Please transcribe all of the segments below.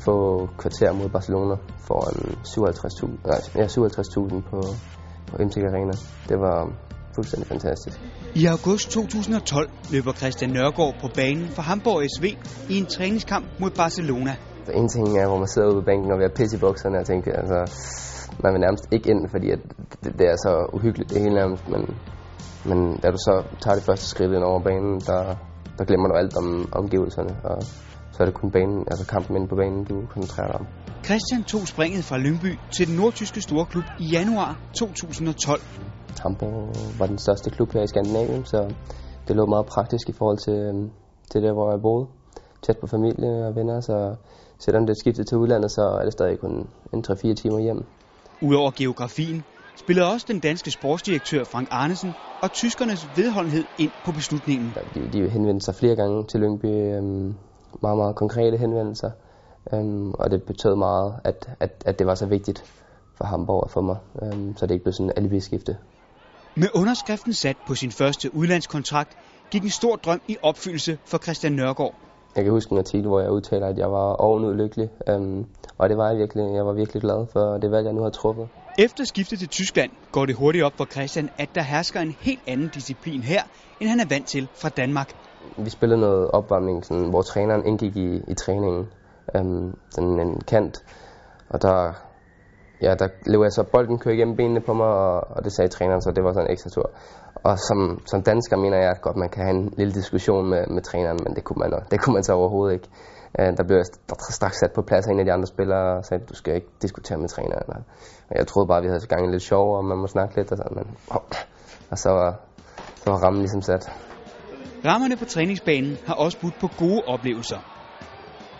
et kvarter mod Barcelona foran 57.000 nej, ja, 57.000 på, på MTG Arena. Det var fuldstændig fantastisk. I august 2012 løber Christian Nørgaard på banen for Hamburg SV i en træningskamp mod Barcelona. Så en ting er, hvor man sidder ude på bænken og vil pisse i bukserne og tænker, altså, man vil nærmest ikke ind, fordi at det, det, er så uhyggeligt det hele nærmest, men, men da du så tager det første skridt ind over banen, der, der glemmer du alt om omgivelserne, og så er det kun banen, altså kampen inde på banen, du koncentrerer dig om. Christian tog springet fra Lyngby til den nordtyske storklub i januar 2012. Hamburg var den største klub her i Skandinavien, så det lå meget praktisk i forhold til, øhm, til der, hvor jeg boede. Tæt på familie og venner, så selvom det skiftede til udlandet, så er det stadig kun en 3-4 timer hjem. Udover geografien spillede også den danske sportsdirektør Frank Arnesen og tyskernes vedholdenhed ind på beslutningen. De, de henvendte sig flere gange til Lyngby, øhm, meget, meget konkrete henvendelser, øhm, og det betød meget, at, at, at det var så vigtigt for Hamburg at få mig, øhm, så det ikke blev sådan en alibi-skifte. Med underskriften sat på sin første udlandskontrakt, gik en stor drøm i opfyldelse for Christian Nørgaard. Jeg kan huske en artikel, hvor jeg udtaler, at jeg var ovenud lykkelig, øhm, og det var jeg virkelig. Jeg var virkelig glad for det valg, jeg nu har truffet. Efter skiftet til Tyskland går det hurtigt op for Christian, at der hersker en helt anden disciplin her, end han er vant til fra Danmark. Vi spillede noget opvarmning, sådan, hvor træneren indgik i, i træningen. Øhm, sådan en kant, og der ja, der løb jeg så bolden kørte igennem benene på mig, og, og det sagde træneren, så det var sådan en ekstra tur. Og som, som dansker mener jeg godt, man kan have en lille diskussion med, med træneren, men det kunne man, det kunne man så overhovedet ikke. Øh, der blev jeg straks sat på plads af en af de andre spillere og sagde, du skal ikke diskutere med træneren. Og, og jeg troede bare, vi havde så gang lidt sjov, og man må snakke lidt og sådan, men, oh, og så var, så var rammen ligesom sat. Rammerne på træningsbanen har også budt på gode oplevelser.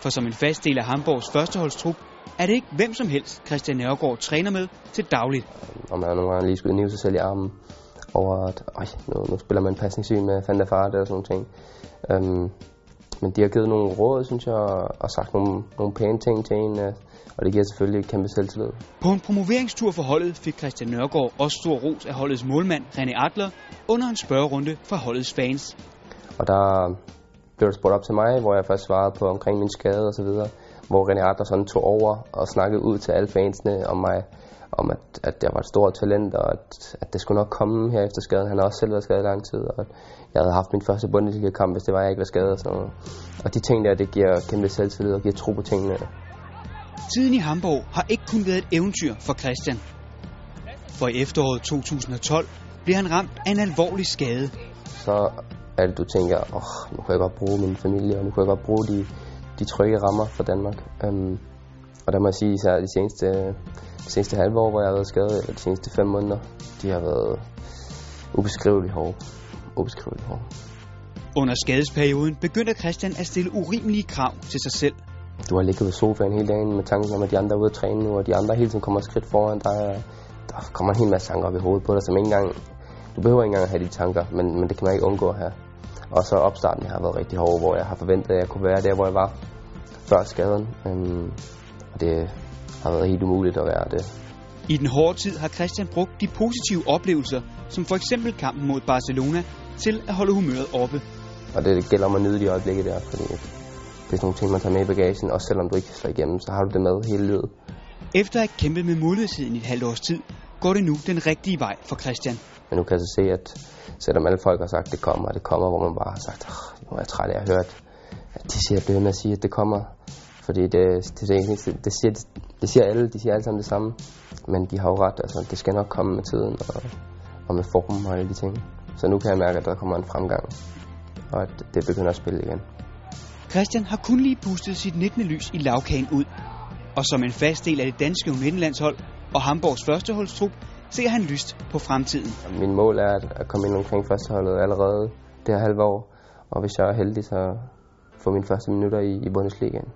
For som en fast del af Hamburgs førsteholdstrup er det ikke hvem som helst, Christian Nørgaard træner med til dagligt. Og man nogle gange lige skulle nive sig selv i armen over, at øj, nu, nu spiller man pasningssyn med Fanta Farte og sådan ting. Um, men de har givet nogle råd, synes jeg, og sagt nogle, nogle pæne ting til en, øh, og det giver selvfølgelig kæmpe selvtillid. På en promoveringstur for holdet fik Christian Nørgaard også stor ros af holdets målmand, René Adler, under en spørgerunde fra holdets fans. Og der blev der spurgt op til mig, hvor jeg først svarede på omkring min skade og så videre hvor René Adler tog over og snakkede ud til alle fansene om mig, om at, at jeg var et stort talent, og at, at det skulle nok komme her efter skaden. Han har også selv været skadet i lang tid, og jeg havde haft min første Bundesliga-kamp, hvis det var, jeg ikke var skadet og sådan noget. Og de ting der, det giver kæmpe selvtillid og giver tro på tingene. Tiden i Hamburg har ikke kun været et eventyr for Christian. For i efteråret 2012 blev han ramt af en alvorlig skade. Så er det, du tænker, åh, oh, nu kan jeg godt bruge min familie, og nu kan jeg godt bruge de de trygge rammer for Danmark. Um, og der må jeg sige, især de seneste, de seneste halve år, hvor jeg har været skadet, eller de seneste fem måneder, de har været ubeskriveligt hårde. Ubeskriveligt hårde. Under skadesperioden begyndte Christian at stille urimelige krav til sig selv. Du har ligget ved sofaen hele dagen med tanken om, at de andre er ude at træne nu, og de andre hele tiden kommer skridt foran dig. Der kommer en hel masse tanker op i hovedet på dig, som ikke engang... Du behøver ikke engang at have de tanker, men, men det kan man ikke undgå her. Og så opstarten har været rigtig hård, hvor jeg har forventet, at jeg kunne være der, hvor jeg var før skaden. Um, og det har været helt umuligt at være det. I den hårde tid har Christian brugt de positive oplevelser, som for eksempel kampen mod Barcelona, til at holde humøret oppe. Og det gælder om at nyde de øjeblikke der, fordi det er sådan nogle ting, man tager med i bagagen, også selvom du ikke slår igennem, så har du det med hele livet. Efter at have kæmpet med modløsheden i et halvt års tid, går det nu den rigtige vej for Christian. Men nu kan jeg så se, at selvom alle folk har sagt, at det kommer, og det kommer, hvor man bare har sagt, nu er jeg træt af at høre, at de siger, at med at sige, at det kommer. Fordi det, det, det, det, det, siger, det siger alle, de siger alle sammen det samme. Men de har jo ret, altså det skal nok komme med tiden, og, og med formen og alle de ting. Så nu kan jeg mærke, at der kommer en fremgang, og at det begynder at spille igen. Christian har kun lige pustet sit 19. lys i lavkagen ud. Og som en fast del af det danske U19-landshold og Hamburgs førsteholdstrup, ser han lyst på fremtiden. Min mål er at komme ind omkring førsteholdet allerede det her halve år. Og hvis jeg er heldig, så få mine første minutter i, i Bundesligaen.